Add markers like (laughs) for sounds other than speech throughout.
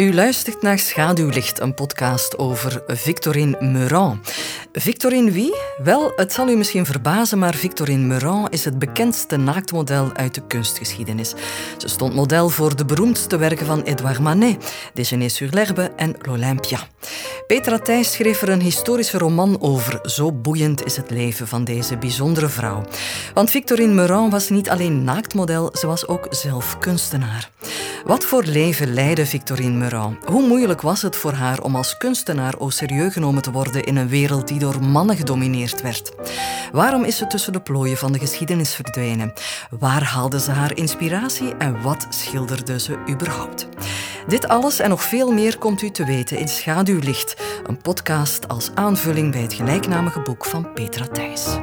U luistert naar Schaduwlicht, een podcast over Victorine Meurant. Victorine wie? Wel, het zal u misschien verbazen, maar Victorine Meurant is het bekendste naaktmodel uit de kunstgeschiedenis. Ze stond model voor de beroemdste werken van Edouard Manet, Déjeuner sur l'herbe en L'Olympia. Petra Thijs schreef er een historische roman over. Zo boeiend is het leven van deze bijzondere vrouw. Want Victorine Meurant was niet alleen naaktmodel, ze was ook zelf kunstenaar. Wat voor leven leidde Victorine Meurant? Hoe moeilijk was het voor haar om als kunstenaar au serieus genomen te worden in een wereld die door mannen gedomineerd werd? Waarom is ze tussen de plooien van de geschiedenis verdwenen? Waar haalde ze haar inspiratie en wat schilderde ze überhaupt? Dit alles en nog veel meer komt u te weten in Schaduwlicht, een podcast als aanvulling bij het gelijknamige boek van Petra Thijs.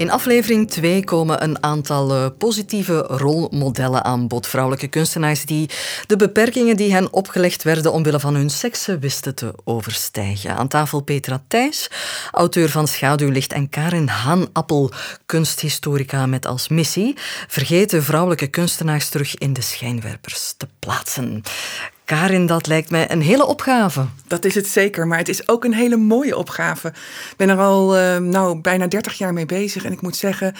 In aflevering 2 komen een aantal eh, positieve rolmodellen aan bod. Vrouwelijke kunstenaars die de beperkingen die hen opgelegd werden omwille van hun seksen wisten te overstijgen. Aan tafel Petra Thijs, auteur van Schaduwlicht, en Karin Haanappel, kunsthistorica met als missie vergeten vrouwelijke kunstenaars terug in de schijnwerpers te plaatsen. Karin, dat lijkt mij een hele opgave. Dat is het zeker, maar het is ook een hele mooie opgave. Ik ben er al uh, nou, bijna 30 jaar mee bezig en ik moet zeggen,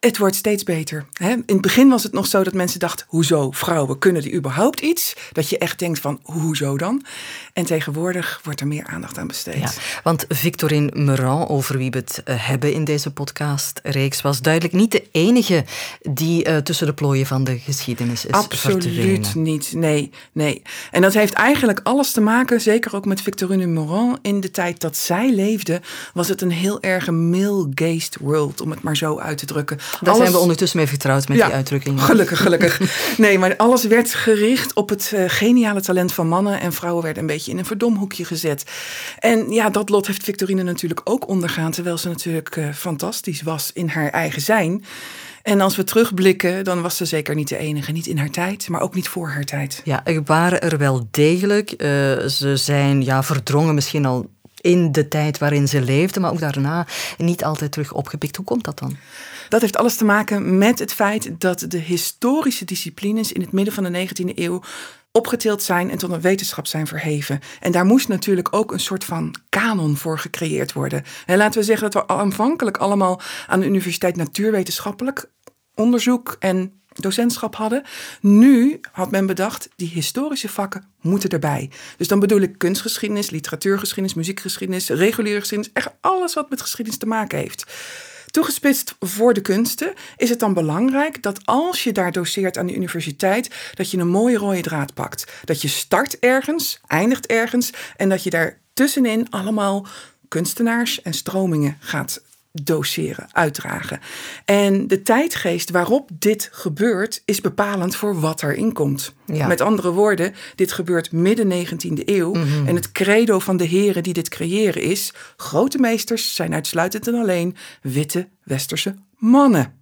het wordt steeds beter. Hè? In het begin was het nog zo dat mensen dachten: hoezo, vrouwen, kunnen die überhaupt iets? Dat je echt denkt van, hoezo dan? En tegenwoordig wordt er meer aandacht aan besteed. Ja, want Victorine Meurant, over wie we het eh, hebben in deze podcastreeks, was duidelijk niet de enige die uh, tussen de plooien van de geschiedenis is Absoluut niet, nee, nee. En dat heeft eigenlijk alles te maken, zeker ook met Victorine Meurant. In de tijd dat zij leefde, was het een heel erg male-gazed world, om het maar zo uit te drukken. Daar zijn we ondertussen mee vertrouwd met die uitdrukking. Gelukkig, gelukkig. (laughs) nee, maar alles werd gericht op het uh, geniale talent van mannen. En vrouwen werden een beetje in een verdomhoekje gezet. En ja, dat lot heeft Victorine natuurlijk ook ondergaan. Terwijl ze natuurlijk uh, fantastisch was in haar eigen zijn. En als we terugblikken, dan was ze zeker niet de enige. Niet in haar tijd, maar ook niet voor haar tijd. Ja, er waren er wel degelijk. Uh, ze zijn ja, verdrongen misschien al in de tijd waarin ze leefde, maar ook daarna niet altijd terug opgepikt. Hoe komt dat dan? Dat heeft alles te maken met het feit dat de historische disciplines in het midden van de 19e eeuw opgetild zijn en tot een wetenschap zijn verheven. En daar moest natuurlijk ook een soort van kanon voor gecreëerd worden. En laten we zeggen dat we aanvankelijk allemaal aan de Universiteit Natuurwetenschappelijk onderzoek en docentschap hadden. Nu had men bedacht, die historische vakken moeten erbij. Dus dan bedoel ik kunstgeschiedenis, literatuurgeschiedenis, muziekgeschiedenis, reguliere geschiedenis, echt alles wat met geschiedenis te maken heeft. Toegespitst voor de kunsten is het dan belangrijk dat als je daar doseert aan de universiteit, dat je een mooie rode draad pakt. Dat je start ergens, eindigt ergens en dat je daar tussenin allemaal kunstenaars en stromingen gaat doseren, uitdragen. En de tijdgeest waarop dit gebeurt is bepalend voor wat erin komt. Met andere woorden, dit gebeurt midden 19e eeuw. Mhm. En het credo van de heren die dit creëren is: grote meesters zijn uitsluitend en alleen witte westerse mannen.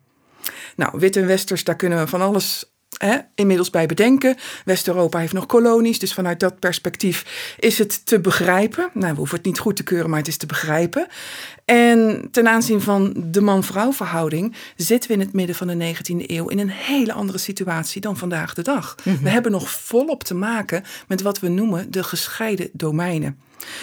Nou, wit en westers, daar kunnen we van alles Hè, inmiddels bij bedenken. West-Europa heeft nog kolonies, dus vanuit dat perspectief is het te begrijpen. Nou, we hoeven het niet goed te keuren, maar het is te begrijpen. En ten aanzien van de man-vrouw verhouding zitten we in het midden van de 19e eeuw in een hele andere situatie dan vandaag de dag. Mhm. We hebben nog volop te maken met wat we noemen de gescheiden domeinen.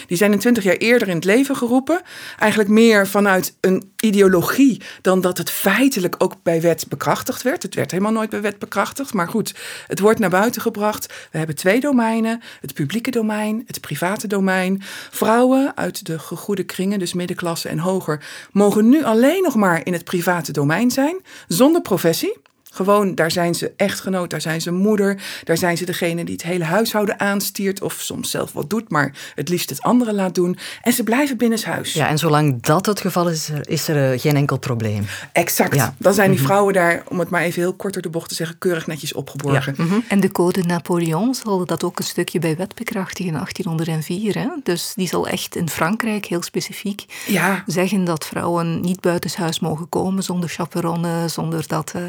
Die zijn een twintig jaar eerder in het leven geroepen. Eigenlijk meer vanuit een ideologie dan dat het feitelijk ook bij wet bekrachtigd werd. Het werd helemaal nooit bij wet bekrachtigd. Maar goed, het wordt naar buiten gebracht. We hebben twee domeinen: het publieke domein, het private domein. Vrouwen uit de gegoede kringen, dus middenklasse en hoger, mogen nu alleen nog maar in het private domein zijn, zonder professie. Gewoon, daar zijn ze echtgenoot, daar zijn ze moeder, daar zijn ze degene die het hele huishouden aanstiert of soms zelf wat doet, maar het liefst het andere laat doen. En ze blijven binnenshuis. Ja, en zolang dat het geval is, is er, eh, geen enkel probleem. Exact. Ja. Dan zijn die mhm. vrouwen daar, om het maar even heel kort door de bocht te zeggen, keurig netjes opgeborgen. Ja. Mhm. En de code Napoleon zal dat ook een stukje bij wet bekrachtigen in 1804. Hè? Dus die zal echt in Frankrijk heel specifiek ja. zeggen dat vrouwen niet buitenshuis mogen komen zonder chaperonne, zonder dat... Uh,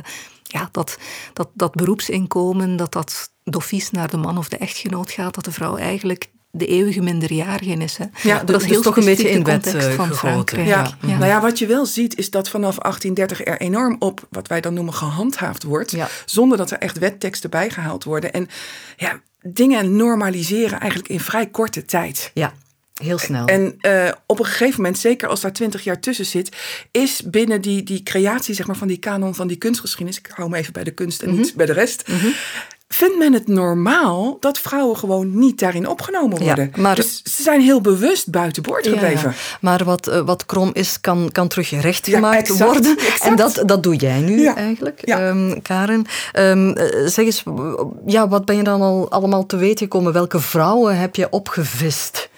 ja, dat, dat, dat beroepsinkomen, dat dat d'office naar de man of de echtgenoot gaat, dat de vrouw eigenlijk de eeuwige minderjarige is. Hè. Ja, dat is dus heel toch een beetje in wet uh, van Frankrijk. Ja. Nou ja, wat je wel ziet is dat vanaf 1830 er enorm op, wat wij dan noemen, gehandhaafd wordt. Zonder dat er echt wetteksten bijgehaald worden. En ja, dingen normaliseren eigenlijk in vrij korte tijd. Ja. Heel snel. En uh, op een gegeven moment, zeker als daar twintig jaar tussen zit, is binnen die, die creatie zeg maar, van die kanon van die kunstgeschiedenis, ik hou me even bij de kunst en mm niet bij de rest, mm -hmm. vindt men het normaal dat vrouwen gewoon niet daarin opgenomen worden. Ja, maar, dus ze zijn heel bewust buiten boord gebleven. Ja, maar wat, uh, wat krom is, kan, kan terug rechtgemaakt ja, worden. Exact. En dat, dat doe jij nu eigenlijk, um, Karen. Um, zeg eens, ja, wat ben je dan al allemaal te weten gekomen? Welke vrouwen heb je opgevist?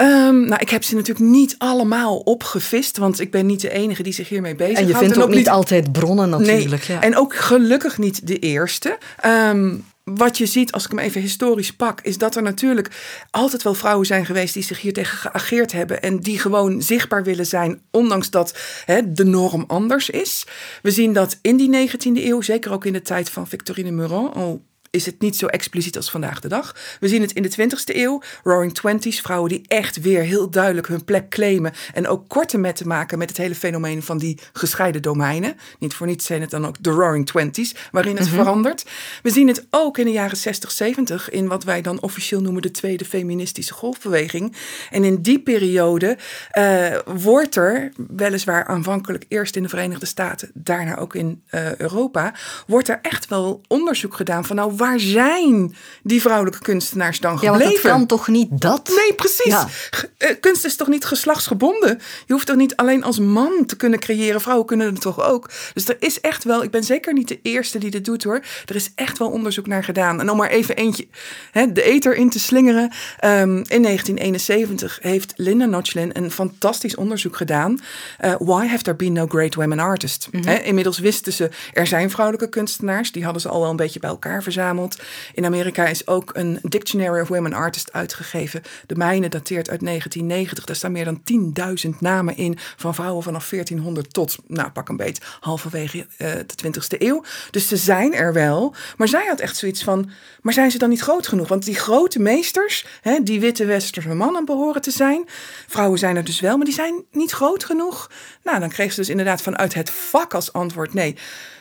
Um, nou, ik heb ze natuurlijk niet allemaal opgevist, want ik ben niet de enige die zich hiermee bezig En je vindt ook, niet altijd bronnen natuurlijk. Nee, ja. En ook gelukkig niet de eerste. Um, wat je ziet, als ik hem even historisch pak, is dat er natuurlijk altijd wel vrouwen zijn geweest die zich hier tegen geageerd hebben en die gewoon zichtbaar willen zijn, ondanks dat hè, de norm anders is. We zien dat in die 19e eeuw, zeker ook in de tijd van Victorine Meurent, al is het niet zo expliciet als vandaag de dag. We zien het in de 20e eeuw. Roaring Twenties, vrouwen die echt weer heel duidelijk hun plek claimen. En ook korte met te maken met het hele fenomeen van die gescheiden domeinen. Niet voor niets zijn het dan ook de Roaring Twenties, waarin het mhm. verandert. We zien het ook in de jaren 60, 70 in wat wij dan officieel noemen de tweede feministische golfbeweging. En in die periode uh, wordt er, weliswaar aanvankelijk eerst in de Verenigde Staten, daarna ook in uh, Europa, wordt er echt wel onderzoek gedaan van nou waar zijn die vrouwelijke kunstenaars dan gebleven? Ja, want kan toch niet dat? Nee, precies. Eh, kunst is toch niet geslachtsgebonden? Je hoeft toch niet alleen als man te kunnen creëren? Vrouwen kunnen het toch ook? Dus er is echt wel, ik ben zeker niet de eerste die dit doet hoor. Er is echt wel onderzoek naar gedaan. En om maar even eentje hè, de eter in te slingeren. Um, in 1971 heeft Linda Notchlin een fantastisch onderzoek gedaan. Uh, why have there been no great women artists? Mm inmiddels wisten ze, er zijn vrouwelijke kunstenaars. Die hadden ze al wel een beetje bij elkaar verzameld. In Amerika is ook een Dictionary of Women Artists uitgegeven. De mijne dateert uit 1990. Daar staan meer dan 10.000 namen in van vrouwen vanaf 1400 tot, nou pak een beet, halverwege uh, de 20e eeuw. Dus ze zijn er wel. Maar zij had echt zoiets van, maar zijn ze dan niet groot genoeg? Want die grote meesters, hè, die witte westerse mannen behoren te zijn. Vrouwen zijn er dus wel, maar die zijn niet groot genoeg. Nou, dan kreeg ze dus inderdaad vanuit het vak als antwoord, nee,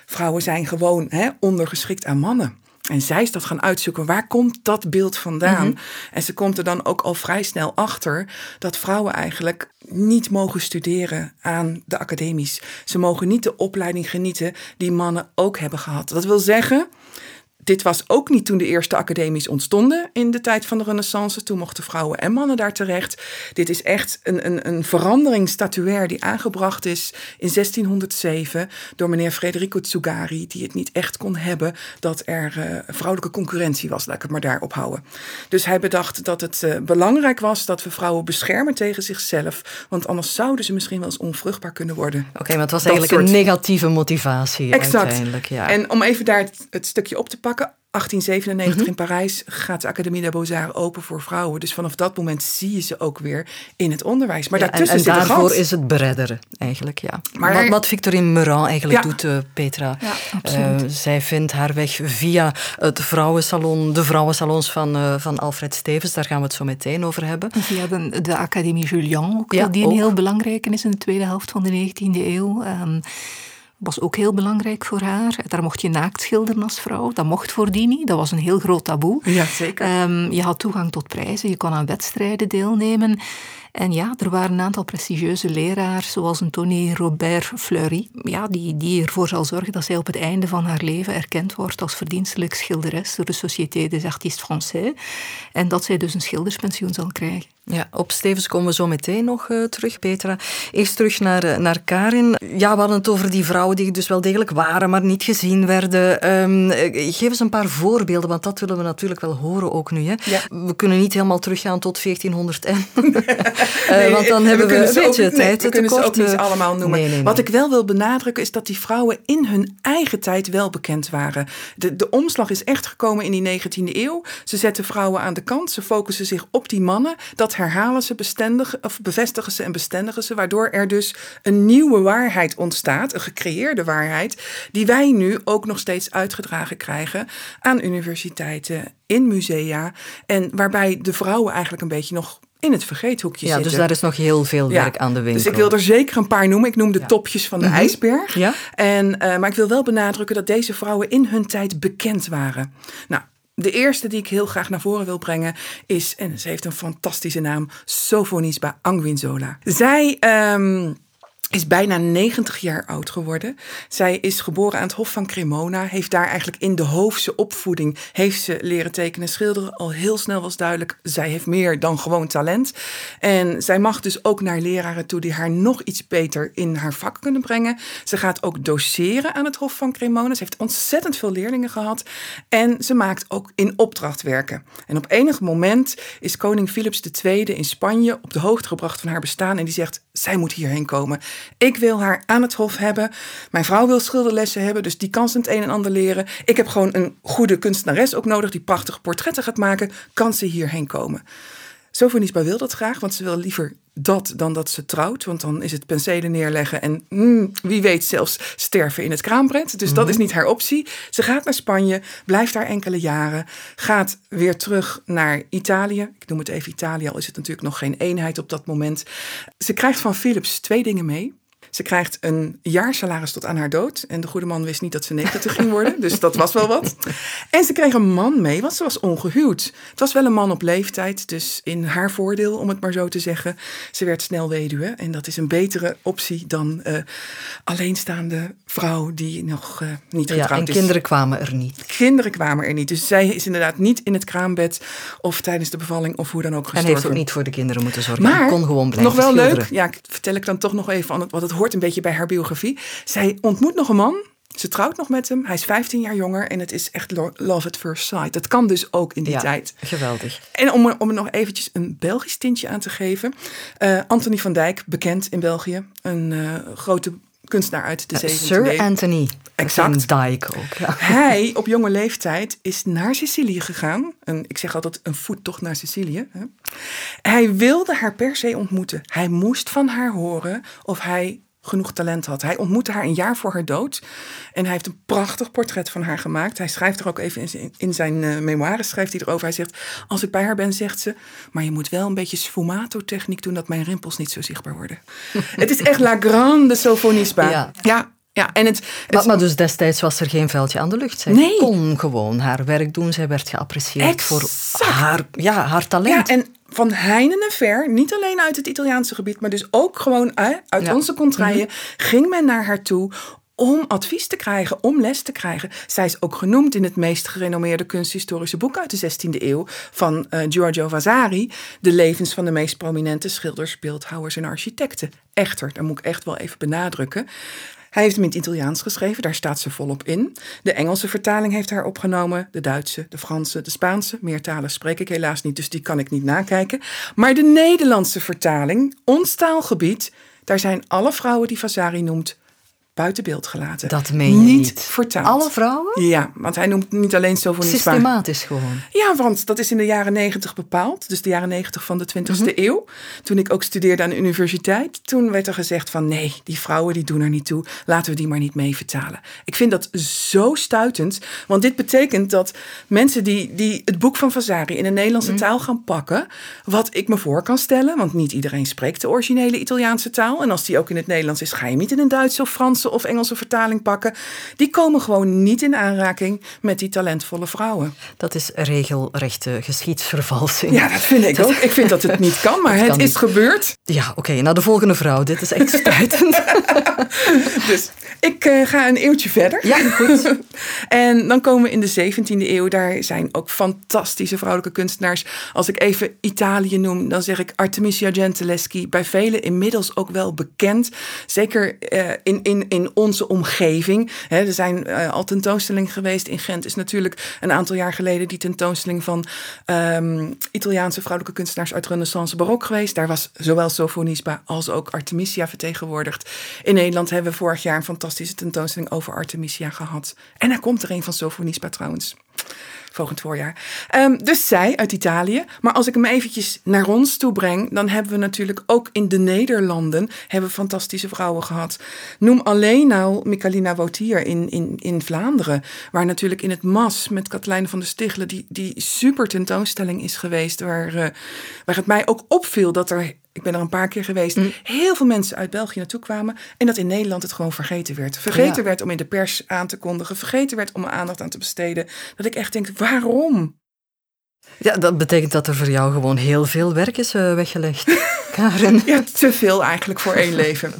vrouwen zijn gewoon hè, ondergeschikt aan mannen. En zij is dat gaan uitzoeken. Waar komt dat beeld vandaan? Mhm. En ze komt er dan ook al vrij snel achter dat vrouwen eigenlijk niet mogen studeren aan de academies. Ze mogen niet de opleiding genieten die mannen ook hebben gehad. Dat wil zeggen, dit was ook niet toen de eerste academies ontstonden in de tijd van de Renaissance. Toen mochten vrouwen en mannen daar terecht. Dit is echt een, een, een verandering statuair die aangebracht is in 1607 door meneer Federico Tsugari, die het niet echt kon hebben dat er uh, vrouwelijke concurrentie was. Laat ik het maar daarop houden. Dus hij bedacht dat het uh, belangrijk was dat we vrouwen beschermen tegen zichzelf, want anders zouden ze misschien wel eens onvruchtbaar kunnen worden. Oké, maar het was eigenlijk een negatieve motivatie exact. uiteindelijk. Ja. En om even daar het, het stukje op te pakken 1897 mhm. in Parijs gaat de Académie des Beaux-Arts open voor vrouwen. Dus vanaf dat moment zie je ze ook weer in het onderwijs. Maar daartussen en, en daarvoor is het beredderen eigenlijk, ja. Maar, wat, wat Victorine Meurant eigenlijk doet, uh, Petra. Uh, zij vindt haar weg via het vrouwensalon, de vrouwensalons van, uh, van Alfred Stevens. Daar gaan we het zo meteen over hebben. Via de, de Académie Julian, ook, die een heel belangrijke is in de tweede helft van de 19e eeuw. Um, was ook heel belangrijk voor haar. Daar mocht je naakt schilderen als vrouw. Dat mocht voordien niet. Dat was een heel groot taboe. Ja, zeker. Um, je had toegang tot prijzen. Je kon aan wedstrijden deelnemen. En ja, er waren een aantal prestigieuze leraars, zoals een Tony Robert Fleury, ja, die, die ervoor zal zorgen dat zij op het einde van haar leven erkend wordt als verdienstelijk schilderes door de Société des Artistes Français. En dat zij dus een schilderspensioen zal krijgen. Ja, op Stevens komen we zo meteen nog uh, terug, Petra. Eerst terug naar, uh, naar Karin. Ja, we hadden het over die vrouwen die dus wel degelijk waren, maar niet gezien werden. Um, geef eens een paar voorbeelden, want dat willen we natuurlijk wel horen ook nu. Hè? Ja. We kunnen niet helemaal teruggaan tot 1400 en... (laughs) uh, want dan hebben we, we een beetje ook, tijd We kunnen ze ook niet allemaal noemen. Wat ik wel wil benadrukken is dat die vrouwen in hun eigen tijd wel bekend waren. De, de omslag is echt gekomen in die 19e eeuw. Ze zetten vrouwen aan de kant. Ze focussen zich op die mannen. Dat herhalen ze, bestendigen, of bevestigen ze en bestendigen ze. Waardoor er dus een nieuwe waarheid ontstaat. Een gecreëerde waarheid. Die wij nu ook nog steeds uitgedragen krijgen aan universiteiten, in musea. En waarbij de vrouwen eigenlijk een beetje nog in het vergeethoekje ja, zitten. Dus daar is nog heel veel werk aan de winkel. Dus ik wil er zeker een paar noemen. Ik noem de topjes van de mhm. ijsberg. Ja. En, uh, maar ik wil wel benadrukken dat deze vrouwen in hun tijd bekend waren. Nou, de eerste die ik heel graag naar voren wil brengen is, en ze heeft een fantastische naam, Sofonisba Anguinzola. Zij... Um, is bijna 90 jaar oud geworden. Zij is geboren aan het Hof van Cremona. Heeft daar eigenlijk in de hoofdse opvoeding heeft ze leren tekenen schilderen. Al heel snel was duidelijk, zij heeft meer dan gewoon talent. En zij mag dus ook naar leraren toe die haar nog iets beter in haar vak kunnen brengen. Ze gaat ook doseren aan het Hof van Cremona. Ze heeft ontzettend veel leerlingen gehad. En ze maakt ook in opdracht werken. En op enig moment is koning Philips II in Spanje op de hoogte gebracht van haar bestaan. En die zegt, zij moet hierheen komen. Ik wil haar aan het hof hebben. Mijn vrouw wil schilderlessen hebben, dus die kan ze het een en ander leren. Ik heb gewoon een goede kunstenares ook nodig die prachtige portretten gaat maken. Kan ze hierheen komen? Sofonisba wil dat graag, want ze wil liever dat dan dat ze trouwt. Want dan is het penselen neerleggen en mm, wie weet zelfs sterven in het kraambred. Dus dat mhm. is niet haar optie. Ze gaat naar Spanje, blijft daar enkele jaren, gaat weer terug naar Italië. Ik noem het even Italië, al is het natuurlijk nog geen eenheid op dat moment. Ze krijgt van Philips twee dingen mee. Ze krijgt een jaarsalaris tot aan haar dood. En de goede man wist niet dat ze 90 ging worden. Dus dat was wel wat. En ze kreeg een man mee, want ze was ongehuwd. Het was wel een man op leeftijd. Dus in haar voordeel, om het maar zo te zeggen. Ze werd snel weduwe. En dat is een betere optie dan uh, alleenstaande vrouw die nog uh, niet getrouwd ja, en is. En kinderen kwamen er niet. Kinderen kwamen er niet. Dus zij is inderdaad niet in het kraambed of tijdens de bevalling of hoe dan ook gestorven. En heeft ook niet voor de kinderen moeten zorgen. Maar kon gewoon blijven nog wel schilderen. leuk. Ja, vertel ik dan toch nog even het, wat het hoort een beetje bij haar biografie. Zij ontmoet nog een man. Ze trouwt nog met hem. Hij is 15 jaar jonger en het is echt love at first sight. Dat kan dus ook in die ja, tijd. Geweldig. En om, om er nog eventjes een Belgisch tintje aan te geven. Uh, Anthony van Dijk, bekend in België. Een uh, grote kunstenaar uit de 17e uh, Sir Anthony exact. Dijk ook. Ja. Hij (laughs) op jonge leeftijd is naar Sicilië gegaan. En ik zeg altijd een voettocht naar Sicilië. Hè. Hij wilde haar per se ontmoeten. Hij moest van haar horen of hij genoeg talent had. Hij ontmoette haar een jaar voor haar dood. En hij heeft een prachtig portret van haar gemaakt. Hij schrijft er ook even in, in zijn uh, memoires, schrijft hij erover. Hij zegt, als ik bij haar ben, zegt ze... maar je moet wel een beetje sfumato-techniek doen... dat mijn rimpels niet zo zichtbaar worden. (laughs) het is echt la grande sofonisba. Ja. ja. Ja, en het, het... Maar, dus destijds was er geen veldje aan de lucht. Zij nee. kon gewoon haar werk doen. Zij werd geapprecieerd voor haar, ja, haar talent. Ja, en van heinen en ver, niet alleen uit het Italiaanse gebied, maar dus ook gewoon uit onze contraien, mhm. ging men naar haar toe om advies te krijgen, om les te krijgen. Zij is ook genoemd in het meest gerenommeerde kunsthistorische boek uit de 16e eeuw van uh, Giorgio Vasari, de levens van de meest prominente schilders, beeldhouwers en architecten. Echter, daar moet ik echt wel even benadrukken. Hij heeft hem in het Italiaans geschreven, daar staat ze volop in. De Engelse vertaling heeft haar opgenomen, de Duitse, de Franse, de Spaanse. Meer talen spreek ik helaas niet, dus die kan ik niet nakijken. Maar de Nederlandse vertaling, ons taalgebied, daar zijn alle vrouwen die Vasari noemt buiten beeld gelaten. Dat meen je niet. niet. vertaald. Alle vrouwen? Ja, want hij noemt niet alleen Sofonisba. Systematisch gewoon. Ja, want dat is in de jaren negentig bepaald. Dus de jaren negentig van de 20e mhm. eeuw. Toen ik ook studeerde aan de universiteit. Toen werd er gezegd van nee, die vrouwen die doen er niet toe. Laten we die maar niet mee vertalen. Ik vind dat zo stuitend. Want dit betekent dat mensen die, die het boek van Vasari in de Nederlandse mhm. taal gaan pakken. Wat ik me voor kan stellen. Want niet iedereen spreekt de originele Italiaanse taal. En als die ook in het Nederlands is, ga je niet in een Duitse of Franse of Engelse vertaling pakken. Die komen gewoon niet in aanraking met die talentvolle vrouwen. Dat is regelrechte geschiedsvervalsing. Ja, dat vind ik ook. Ik vind dat het niet kan, (laughs) maar het is gebeurd. Ja, oké. naar de volgende vrouw. Dit is echt stuitend. (laughs) dus ik uh, ga een eeuwtje verder. Ja, goed. (laughs) en dan komen we in de 17e eeuw. Daar zijn ook fantastische vrouwelijke kunstenaars. Als ik even Italië noem, dan zeg ik Artemisia Gentileschi. Bij velen inmiddels ook wel bekend. Zeker uh, in, in, in in onze omgeving. er zijn uh, al tentoonstellingen geweest. In Gent is natuurlijk een aantal jaar geleden die tentoonstelling van um, Italiaanse vrouwelijke kunstenaars uit Renaissance Barok geweest. Daar was zowel Sofonisba als ook Artemisia vertegenwoordigd. In Nederland hebben we vorig jaar een fantastische tentoonstelling over Artemisia gehad. En er komt er een van Sofonisba trouwens volgend voorjaar. Um, dus zij uit Italië. Maar als ik hem eventjes naar ons toe breng, dan hebben we natuurlijk ook in de Nederlanden hebben fantastische vrouwen gehad. Noem alleen nou Michalina Woutier in, in, in Vlaanderen, waar natuurlijk in het Mas met Katelijne van der Stichelen die, die super tentoonstelling is geweest, waar, uh, waar het mij ook opviel dat er ik ben er een paar keer geweest, mm. heel veel mensen uit België naartoe kwamen en dat in Nederland het gewoon vergeten werd. Vergeten werd om in de pers aan te kondigen, vergeten werd om aandacht aan te besteden. Dat ik echt denk, waarom? Ja, dat betekent dat er voor jou gewoon heel veel werk is uh, weggelegd, (laughs) Karen. Ja, te veel eigenlijk voor één leven.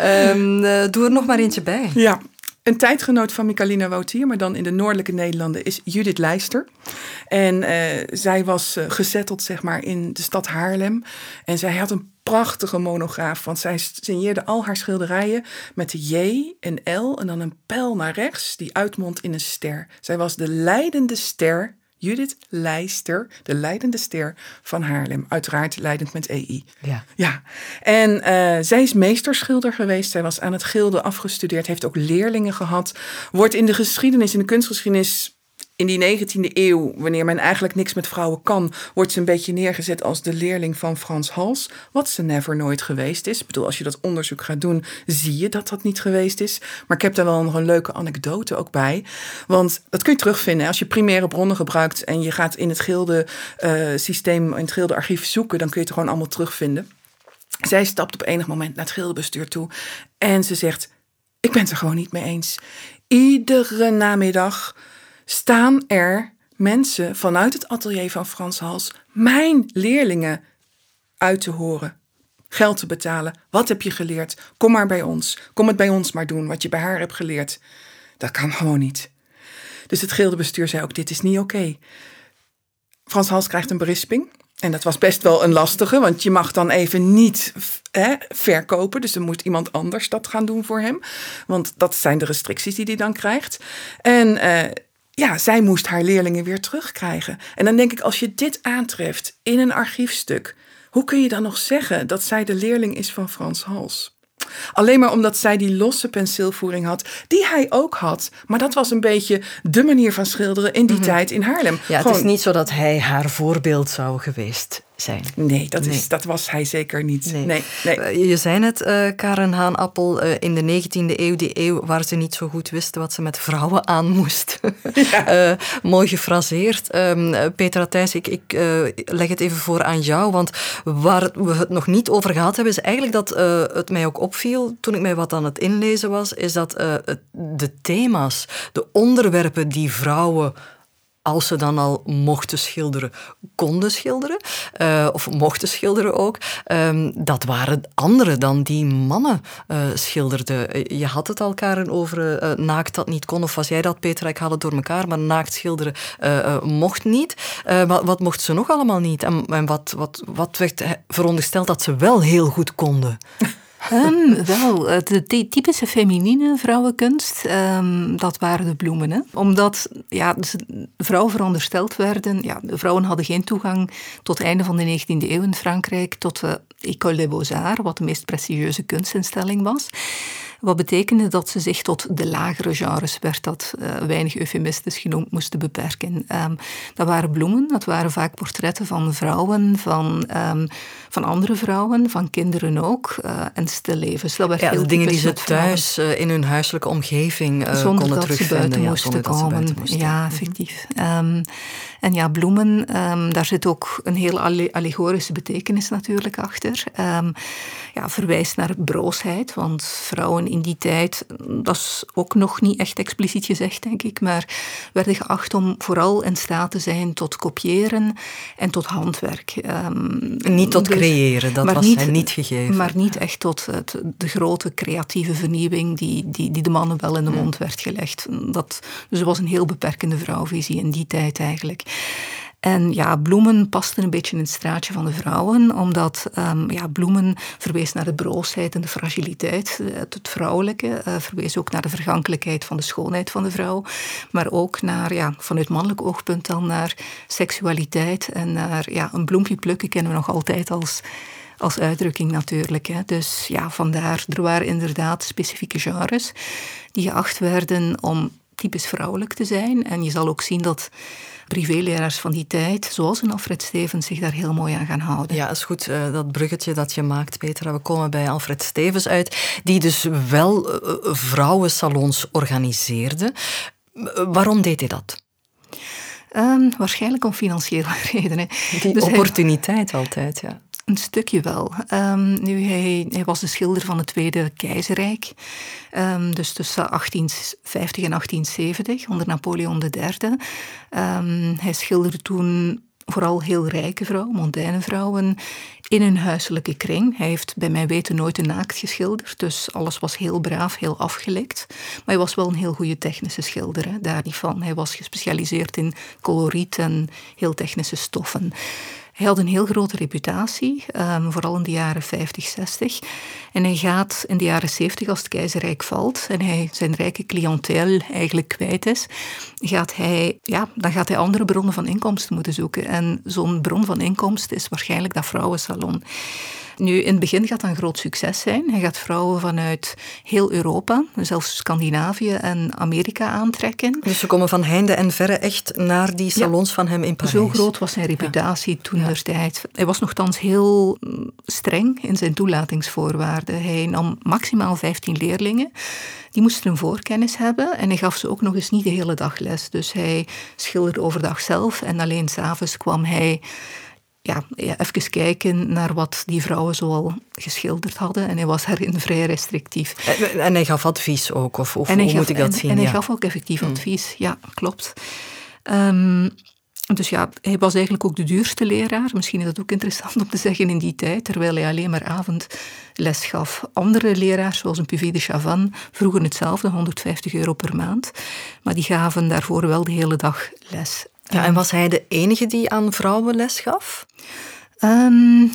um, (laughs) doe er nog maar eentje bij. Ja, een tijdgenoot van Michalina Woutier, maar dan in de noordelijke Nederlanden, is Judith Leister. En uh, zij was uh, gezetteld, zeg maar, in de stad Haarlem. En zij had een prachtige monograaf, want zij signeerde al haar schilderijen met de J, een L en dan een pijl naar rechts, die uitmondt in een ster. Zij was de leidende ster Judith Leister, de leidende ster van Haarlem. Uiteraard leidend met EI. Ja. ja. En uh, zij is meesterschilder geweest. Zij was aan het gilde afgestudeerd. Heeft ook leerlingen gehad. Wordt in de geschiedenis, in de kunstgeschiedenis in die 19e eeuw, wanneer men eigenlijk niks met vrouwen kan, wordt ze een beetje neergezet als de leerling van Frans Hals. Wat ze never nooit geweest is. Ik bedoel, als je dat onderzoek gaat doen, zie je dat dat niet geweest is. Maar ik heb daar wel nog een leuke anekdote ook bij. Want dat kun je terugvinden. Als je primaire bronnen gebruikt en je gaat in het gilde uh, systeem, in het gilde archief zoeken, dan kun je het gewoon allemaal terugvinden. Zij stapt op enig moment naar het gildebestuur toe en ze zegt: Ik ben het er gewoon niet mee eens. Iedere namiddag staan er mensen vanuit het atelier van Frans Hals mijn leerlingen uit te horen. Geld te betalen. Wat heb je geleerd? Kom maar bij ons. Kom het bij ons maar doen, wat je bij haar hebt geleerd. Dat kan gewoon niet. Dus het gildebestuur zei ook, dit is niet oké. Frans Hals krijgt een berisping. En dat was best wel een lastige, want je mag dan even niet hè, verkopen. Dus dan moet iemand anders dat gaan doen voor hem. Want dat zijn de restricties die hij dan krijgt. En uh, ja, zij moest haar leerlingen weer terugkrijgen. En dan denk ik, als je dit aantreft in een archiefstuk, hoe kun je dan nog zeggen dat zij de leerling is van Frans Hals? Alleen maar omdat zij die losse penseelvoering had, die hij ook had. Maar dat was een beetje de manier van schilderen in die mhm. tijd in Haarlem. Ja, het is niet zo dat hij haar voorbeeld zou geweest zijn. Nee, dat, Is, dat was hij zeker niet. Nee. nee, eh, Je zei net, uh, Karen Haanappel, uh, in de 19e eeuw, die eeuw waar ze niet zo goed wisten wat ze met vrouwen aan moest. (laughs) Ja. mooi gefraseerd. Um, Petra Thijs, ik, ik leg het even voor aan jou, want waar we het nog niet over gehad hebben, is eigenlijk dat het mij ook opviel toen ik mij wat aan het inlezen was, is dat de thema's, de onderwerpen die vrouwen als ze dan al mochten schilderen, konden schilderen, uh, of mochten schilderen ook, um, dat waren andere dan die mannen uh, schilderden. Eh, je had het Karen, over naakt dat niet kon, of was jij dat, Petra? Ik haal het door elkaar, maar naakt schilderen mocht niet. Wat, wat, mochten ze nog allemaal niet? En, en wat, wat, wat werd verondersteld dat ze wel heel goed konden? Um, wel, de typische feminine vrouwenkunst, um, dat waren de bloemen. Hè? Omdat ja, dus vrouwen verondersteld werden, ja, de vrouwen hadden geen toegang tot het einde van de 19e eeuw in Frankrijk tot de École des Beaux-Arts, wat de meest prestigieuze kunstinstelling was. Wat betekende dat ze zich tot de lagere genres, werd dat uh, weinig eufemistisch genoemd, moesten beperken. Um, dat waren bloemen, dat waren vaak portretten van vrouwen, van, um, van andere vrouwen, van kinderen ook, uh, en stillevens. Dat werd ja, de dingen die ze thuis uh, in hun huiselijke omgeving zonder konden dat Ze buiten ja, moesten komen. Buiten moesten. Ja, effectief. Um, en ja, bloemen, daar zit ook een heel allegorische betekenis natuurlijk achter. ja, verwijst naar broosheid, want vrouwen in die tijd, dat is ook nog niet echt expliciet gezegd, denk ik, maar werden geacht om vooral in staat te zijn tot kopiëren en tot handwerk. Um, niet tot dus, creëren, dat was niet, niet gegeven. Maar niet echt tot het, de grote creatieve vernieuwing die, die, die de mannen wel in de mond werd gelegd. Dat, dus het was een heel beperkende vrouwvisie in die tijd eigenlijk. En ja, bloemen pasten een beetje in het straatje van de vrouwen, omdat um, ja, bloemen verwees naar de broosheid en de fragiliteit, het, vrouwelijke, uh, verwees ook naar de vergankelijkheid van de schoonheid van de vrouw, maar ook naar, ja, vanuit mannelijk oogpunt dan naar seksualiteit en naar ja, een bloempje plukken kennen we nog altijd als als uitdrukking natuurlijk. Hè. Dus ja, vandaar, er waren inderdaad specifieke genres die geacht werden om typisch vrouwelijk te zijn. En je zal ook zien dat privéleraars van die tijd, zoals een Alfred Stevens, zich daar heel mooi aan gaan houden. Ja, is goed, uh, dat bruggetje dat je maakt, Petra. We komen bij Alfred Stevens uit, die dus wel uh, vrouwensalons organiseerde. waarom deed hij dat? Um, waarschijnlijk om financiële (laughs) redenen. Die dus opportuniteit hij... altijd, ja. Een stukje wel. Um, nu, hij, hij, was de schilder van het Tweede Keizerrijk. Um, dus tussen 1850 en 1870, onder Napoleon III. Um, ehm, hij schilderde toen vooral heel rijke vrouwen, mondaine vrouwen, in een huiselijke kring. Hij heeft bij mij weten nooit een naakt geschilderd, dus alles was heel braaf, heel afgelekt. Maar hij was wel een heel goede technische schilder, hè, daar niet van. Hij was gespecialiseerd in coloriet en heel technische stoffen. Hij had een heel grote reputatie, um, vooral in de jaren 50, 60. En hij gaat in de jaren 70, als het keizerrijk valt en hij zijn rijke cliëntel eigenlijk kwijt is, gaat hij, ja, dan gaat hij andere bronnen van inkomsten moeten zoeken. En zo'n bron van inkomsten is waarschijnlijk dat vrouwensalon. Nu, in het begin gaat dat een groot succes zijn. Hij gaat vrouwen vanuit heel Europa, zelfs Scandinavië en Amerika aantrekken. Dus ze komen van heinde en verre echt naar die salons van hem in Parijs. Zo groot was zijn reputatie toen ja. tijd. Hij was nogthans heel mm, streng in zijn toelatingsvoorwaarden. Hij nam maximaal 15 leerlingen. Die moesten een voorkennis hebben en hij gaf ze ook nog eens niet de hele dag les. Dus hij schilderde overdag zelf en alleen s'avonds kwam hij ja, even kijken naar wat die vrouwen zoal geschilderd hadden. En hij was daarin vrij restrictief. En, hij gaf advies ook, of, of hoe moet ik dat zien? En hij gaf ook effectief hmm. advies, ja, klopt. Um, dus ja, hij was eigenlijk ook de duurste leraar. Misschien is dat ook interessant om te zeggen in die tijd, terwijl hij alleen maar avondles gaf. Andere leraars, zoals een Puvis de Chavannes, vroegen hetzelfde, 150 euro per maand. Maar die gaven daarvoor wel de hele dag les. Ja, en was hij de enige die aan vrouwen les gaf? Um,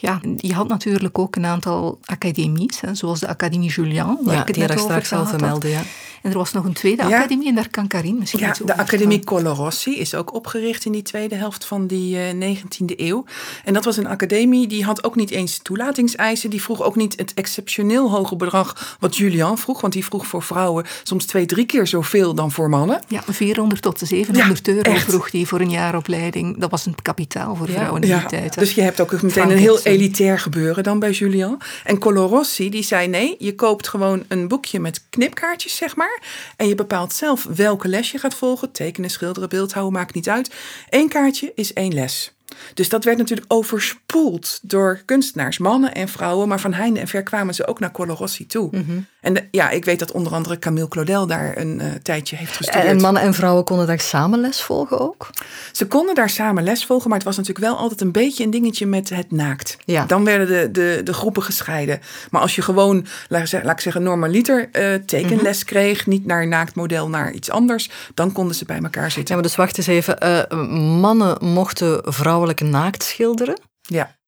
ja, je had natuurlijk ook een aantal academies, hè, zoals de Academie Julian, waar ja, ik het die net over straks al vermelde, ja. En er was nog een tweede academie en daar kan Karin misschien ja, iets over De Academie Colorossi is ook opgericht in die tweede helft van die uh, 19e eeuw. En dat was een academie die had ook niet eens toelatingseisen. Die vroeg ook niet het exceptioneel hoge bedrag wat Julian vroeg. Want die vroeg voor vrouwen soms twee, drie keer zoveel dan voor mannen. Ja, 400 tot 700 euro vroeg die voor een jaaropleiding. Dat was een kapitaal voor vrouwen in die tijd. Dus je hebt ook meteen een heel elitair gebeuren dan bij Julian. En Colorossi die zei nee, je koopt gewoon een boekje met knipkaartjes zeg maar. En je bepaalt zelf welke les je gaat volgen. Tekenen, schilderen, beeldhouden, maakt niet uit. Eén kaartje is één les. Dus dat werd natuurlijk overspoeld door kunstenaars, mannen en vrouwen. Maar van heinde en ver kwamen ze ook naar Colorossi toe. Mhm. En ja, ik weet dat onder andere Camille Claudel daar een uh, tijdje heeft gestudeerd. En mannen en vrouwen konden daar samen les volgen ook? Ze konden daar samen les volgen, maar het was natuurlijk wel altijd een beetje een dingetje met het naakt. Ja. Dan werden de, de, de groepen gescheiden. Maar als je gewoon, laat, laat ik zeggen, normaliter uh, tekenles mhm. kreeg, niet naar een naaktmodel, naar iets anders, dan konden ze bij elkaar zitten. Ja, maar dus wacht eens even. Uh, mannen mochten vrouwelijk naakt schilderen? Ja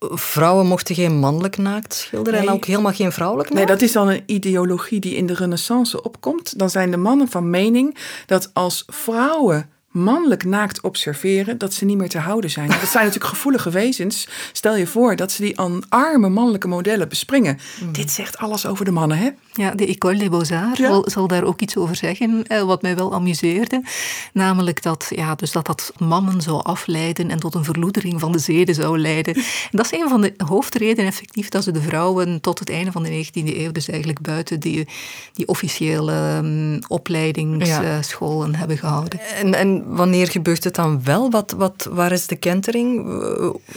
vrouwen mochten geen mannelijk naakt schilderen en ook helemaal geen vrouwelijk naakt? Nee, dat is dan een ideologie die in de renaissance opkomt. Dan zijn de mannen van mening dat als vrouwen mannelijk naakt observeren, dat ze niet meer te houden zijn. Dat zijn natuurlijk gevoelige wezens. Stel je voor dat ze die arme mannelijke modellen bespringen. Mm. Dit zegt alles over de mannen, hè? Ja, de École des Beaux-Arts zal daar ook iets over zeggen, eh, wat mij wel amuseerde. Namelijk dat, ja, dus dat dat mannen zou afleiden en tot een verloedering van de zeden zou leiden. En dat is een van de hoofdredenen effectief dat ze de vrouwen tot het einde van de 19e eeuw, dus eigenlijk buiten die, die officiële um, opleidingsscholen hebben gehouden. En, en wanneer gebeurt het dan wel? Wat, wat, waar is de kentering?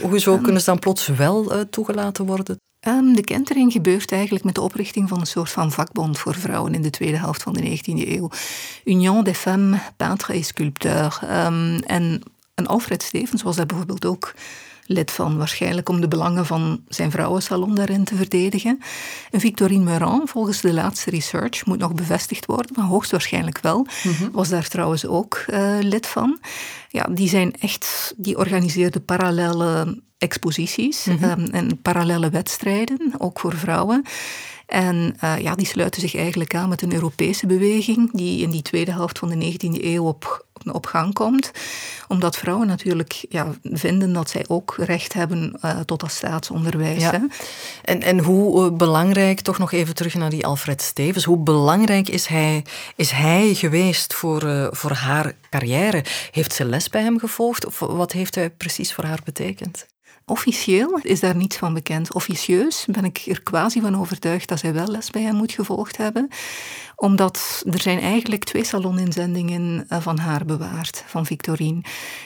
Hoezo um, kunnen ze dan plots wel uh, toegelaten worden? Um, de kentering gebeurt eigenlijk met de oprichting van een soort van vakbond voor vrouwen in de tweede helft van de 19e eeuw. Union des femmes peintres et sculpteurs. Um, en, en Alfred Stevens was daar bijvoorbeeld ook lid van, waarschijnlijk om de belangen van zijn vrouwensalon daarin te verdedigen. En Victorine Meurant, volgens de laatste research, moet nog bevestigd worden, maar hoogstwaarschijnlijk wel, mhm. was daar trouwens ook uh, lid van. Ja, die zijn echt, die organiseerde parallele exposities mhm. ehm, en parallele wedstrijden, ook voor vrouwen. En uh, ja, die sluiten zich eigenlijk aan met een Europese beweging die in die tweede helft van de 19e eeuw op, op gang komt. Omdat vrouwen natuurlijk ja, vinden dat zij ook recht hebben uh, tot dat staatsonderwijs. Ja. En, en hoe uh, belangrijk, toch nog even terug naar die Alfred Stevens, hoe belangrijk is hij, is hij geweest voor, voor haar carrière? Heeft ze les bij hem gevolgd of wat heeft hij precies voor haar betekend? Officieel is daar niets van bekend. Officieus ben ik er quasi van overtuigd dat zij wel les bij hem moet gevolgd hebben. Omdat er zijn eigenlijk twee saloninzendingen eh, van haar bewaard, van Victorine.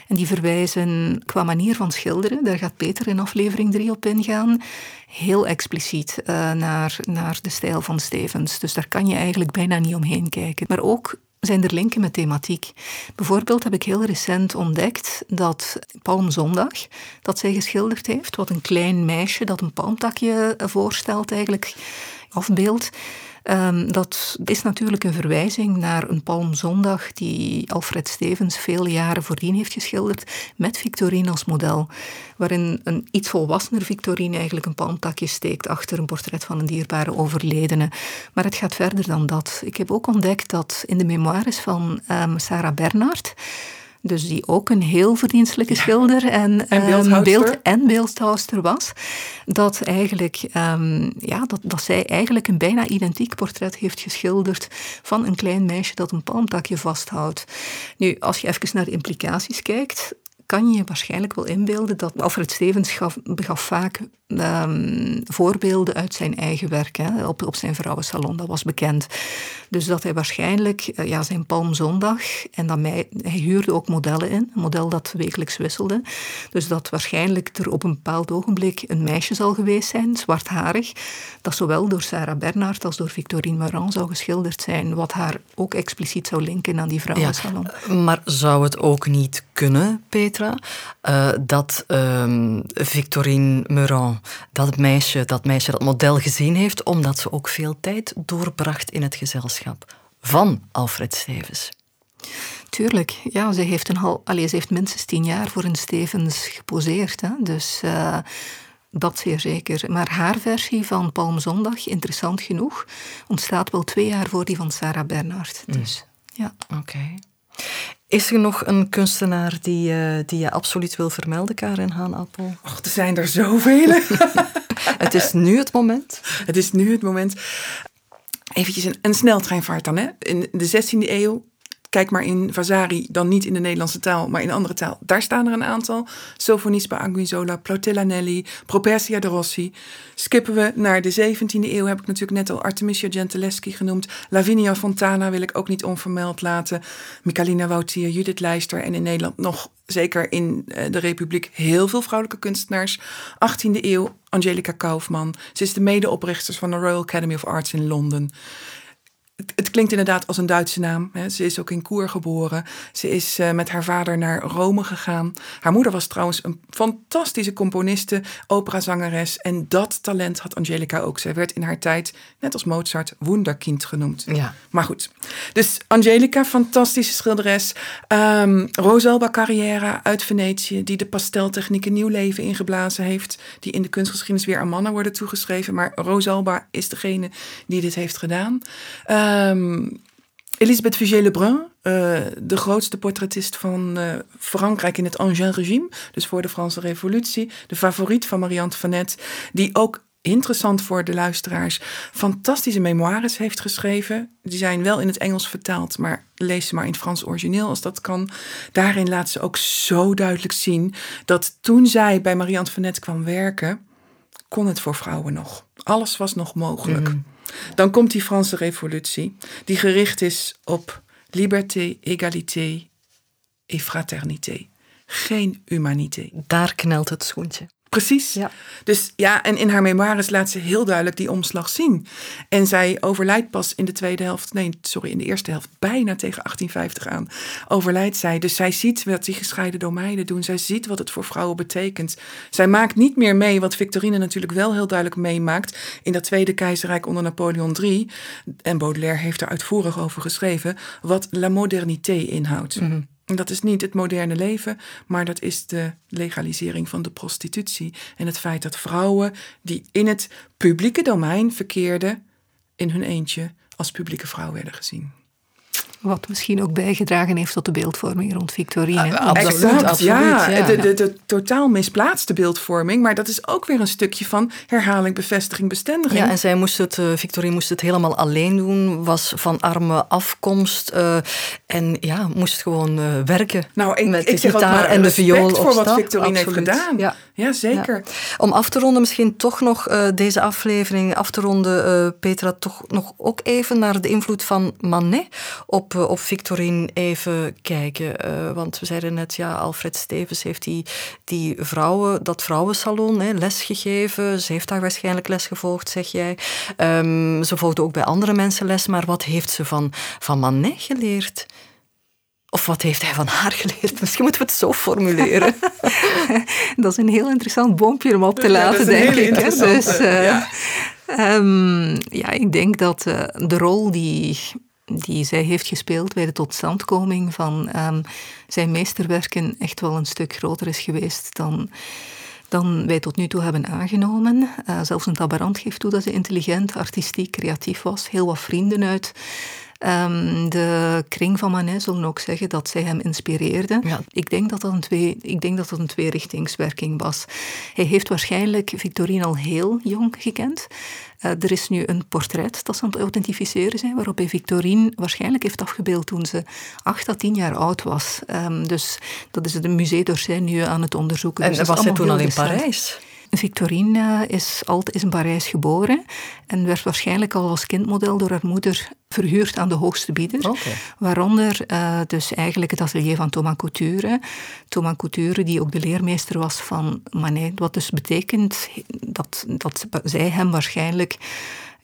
En die verwijzen qua manier van schilderen, daar gaat Peter in aflevering 3 op ingaan, heel expliciet uh, naar, naar de stijl van Stevens. Dus daar kan je eigenlijk bijna niet omheen kijken. Maar ook zijn er linken met thematiek. Bijvoorbeeld heb ik heel recent ontdekt dat Palmzondag, dat zij geschilderd heeft, wat een klein meisje dat een palmtakje voorstelt eigenlijk, afbeeldt. Um, dat is natuurlijk een verwijzing naar een Palmzondag die Alfred Stevens vele jaren voordien heeft geschilderd met Victorine als model. Waarin een iets volwassener Victorine eigenlijk een palmtakje steekt achter een portret van een dierbare overledene. Maar het gaat verder dan dat. Ik heb ook ontdekt dat in de memoires van um, Sarah Bernhardt dus die ook een heel verdienstelijke schilder en, en ehm, beeld- en beeldhouster was, dat, eigenlijk, um, ja, dat, dat zij eigenlijk een bijna identiek portret heeft geschilderd van een klein meisje dat een palmtakje vasthoudt. Nu, als je even naar de implicaties kijkt, kan je je waarschijnlijk wel inbeelden dat Alfred Stevens gaf, vaak um, voorbeelden uit zijn eigen werk hè, op, op zijn vrouwensalon. Dat was bekend. Dus dat hij waarschijnlijk uh, ja, zijn Palmzondag, en dan hij huurde ook modellen in, een model dat wekelijks wisselde. Dus dat waarschijnlijk er op een bepaald ogenblik een meisje zal geweest zijn, zwartharig, dat zowel door Sarah Bernhardt als door Victorine Marant zou geschilderd zijn, wat haar ook expliciet zou linken aan die vrouwensalon. maar zou het ook niet kunnen, Uh, dat um, Victorine Meurant dat meisje, dat meisje dat model gezien heeft, omdat ze ook veel tijd doorbracht in het gezelschap van Alfred Stevens. Tuurlijk, ja, ze heeft, een hal, allez, ze heeft minstens tien jaar voor een Stevens geposeerd. Hè? Dus uh, dat zeer zeker. Maar haar versie van Palmzondag, interessant genoeg, ontstaat wel twee jaar voor die van Sarah Bernhardt. Mm. Dus, ja. Oké. Is er nog een kunstenaar die, uh, die je absoluut wil vermelden, Karin Haanappel? Och, er zijn er zoveel. (laughs) het is nu het moment. Het is nu het moment. Eventjes een, een sneltreinvaart dan. Hè? In de 16e eeuw Kijk maar in Vasari, dan niet in de Nederlandse taal, maar in andere taal. Daar staan er een aantal. Sofonisba Anguissola, Nelli, Propersia de Rossi. Skippen we naar de 17e eeuw, heb ik natuurlijk net al Artemisia Gentileschi genoemd. Lavinia Fontana wil ik ook niet onvermeld laten. Michalina Woutier, Judith Leister en in Nederland nog zeker in eh, de Republiek heel veel vrouwelijke kunstenaars. 18e eeuw, Angelica Kaufman. Ze is de medeoprichter van de Royal Academy of Arts in Londen het, klinkt inderdaad als een Duitse naam. Hè. Ze is ook in Koer geboren. Ze is uh, met haar vader naar Rome gegaan. Haar moeder was trouwens een fantastische componiste, operazangeres. En dat talent had Angelica ook. Zij werd in haar tijd, net als Mozart, Wunderkind genoemd. Ja. Maar goed. Dus Angelica, fantastische schilderes. Um, Rosalba Carriera uit Venetië, die de pasteltechniek een nieuw leven ingeblazen heeft. Die in de kunstgeschiedenis weer aan mannen worden toegeschreven. Maar Rosalba is degene die dit heeft gedaan. Uh, Um, Elisabeth Vigée-Lebrun, uh, de grootste portretist van uh, Frankrijk in het Ancien-regime, dus voor de Franse Revolutie, de favoriet van Marie Antoinette, die ook interessant voor de luisteraars fantastische memoires heeft geschreven. Die zijn wel in het Engels vertaald, maar lees ze maar in het Frans origineel als dat kan. Daarin laat ze ook zo duidelijk zien dat toen zij bij Marie Antoinette kwam werken, kon het voor vrouwen nog. Alles was nog mogelijk. Mhm. Dan komt die Franse revolutie, die gericht is op liberté, égalité et fraternité. Geen humanité. Daar knelt het schoentje. Precies. Ja. Dus ja, en in haar memoires laat ze heel duidelijk die omslag zien. En zij overlijdt pas in de tweede helft, nee, sorry, in de eerste helft, bijna tegen 1850 aan. Overlijdt zij. Dus zij ziet wat die gescheiden domeinen doen. Zij ziet wat het voor vrouwen betekent. Zij maakt niet meer mee, wat Victorine natuurlijk wel heel duidelijk meemaakt. in dat Tweede Keizerrijk onder Napoleon III. En Baudelaire heeft er uitvoerig over geschreven. wat la modernité inhoudt. Mhm. Dat is niet het moderne leven, maar dat is de legalisering van de prostitutie. En het feit dat vrouwen die in het publieke domein verkeerden, in hun eentje als publieke vrouw werden gezien. Wat misschien ook bijgedragen heeft tot de beeldvorming rond Victorine. Ah, absoluut, absoluut, ja. De, de, de, totaal misplaatste beeldvorming. Maar dat is ook weer een stukje van herhaling, bevestiging, bestendiging. Ja, en zij moest het, uh, Victorine moest het helemaal alleen doen. Was van arme afkomst. Uh, en ja, moest gewoon uh, werken nou, ik, met de gitaar en de viool voor wat Victorine heeft gedaan. Ja, ja zeker. Om af te ronden, misschien toch nog deze aflevering af te ronden, Petra, toch nog ook even naar de invloed van Manet op op Victorine even kijken. Uh, want we zeiden net, ja, Alfred Stevens heeft die, die vrouwen, dat vrouwensalon hè, les gegeven. Ze heeft daar waarschijnlijk les gevolgd, zeg jij. Um, ze volgde ook bij andere mensen les. Maar wat heeft ze van, van Manet geleerd? Of wat heeft hij van haar geleerd? Misschien moeten we het zo formuleren. (laughs) dat is een heel interessant boompje om op te laten, denk ik. Dus, uh, ja. Um, ja, ik denk dat uh, de rol die die zij heeft gespeeld bij de totstandkoming van um, zijn meesterwerken echt wel een stuk groter is geweest dan, dan wij tot nu toe hebben aangenomen. Uh, zelfs een tabarant geeft toe dat ze intelligent, artistiek, creatief was. Heel wat vrienden uit Um, de kring van Manet zullen ook zeggen dat zij hem inspireerde. Ja. Ik, denk dat dat een twee, ik denk dat dat een tweerichtingswerking was. Hij heeft waarschijnlijk Victorine al heel jong gekend. Uh, er is nu een portret dat ze aan het authentificeren zijn, waarop hij Victorine waarschijnlijk heeft afgebeeld toen ze acht à tien jaar oud was. Um, dus dat is het Musée d'Orsay nu aan het onderzoeken. En dus was hij toen al in Parijs? Victorine is, altijd, is in Parijs geboren en werd waarschijnlijk al als kindmodel door haar moeder verhuurd aan de hoogste bieder. Waaronder uh, dus eigenlijk het atelier van Thomas Couture. Thomas Couture, die ook de leermeester was van Manet. Wat dus betekent dat, dat zij hem waarschijnlijk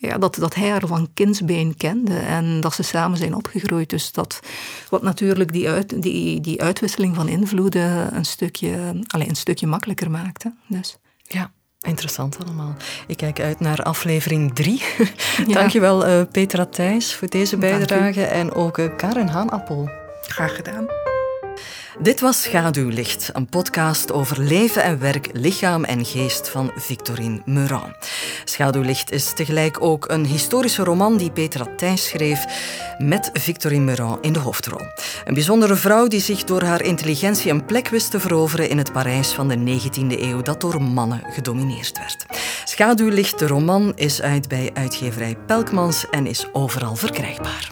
ja, dat, dat hij haar van kindsbeen kende en dat ze samen zijn opgegroeid. Dus dat, wat natuurlijk die, uit, die, die uitwisseling van invloeden een stukje, allez, een stukje makkelijker maakte. Dus. Ja. Interessant allemaal. Ik kijk uit naar aflevering 3. (laughs) Ja. Dankjewel uh, Petra Thijs voor deze bijdrage en ook uh, Karen Haanappel. Graag gedaan. Dit was Schaduwlicht, een podcast over leven en werk, lichaam en geest van Victorine Meurant. Schaduwlicht is tegelijk ook een historische roman die Petra Thijs schreef met Victorine Meurant in de hoofdrol. Een bijzondere vrouw die zich door haar intelligentie een plek wist te veroveren in het Parijs van de 19e eeuw dat door mannen gedomineerd werd. Schaduwlicht, de roman, is uit bij uitgeverij Pelkmans en is overal verkrijgbaar.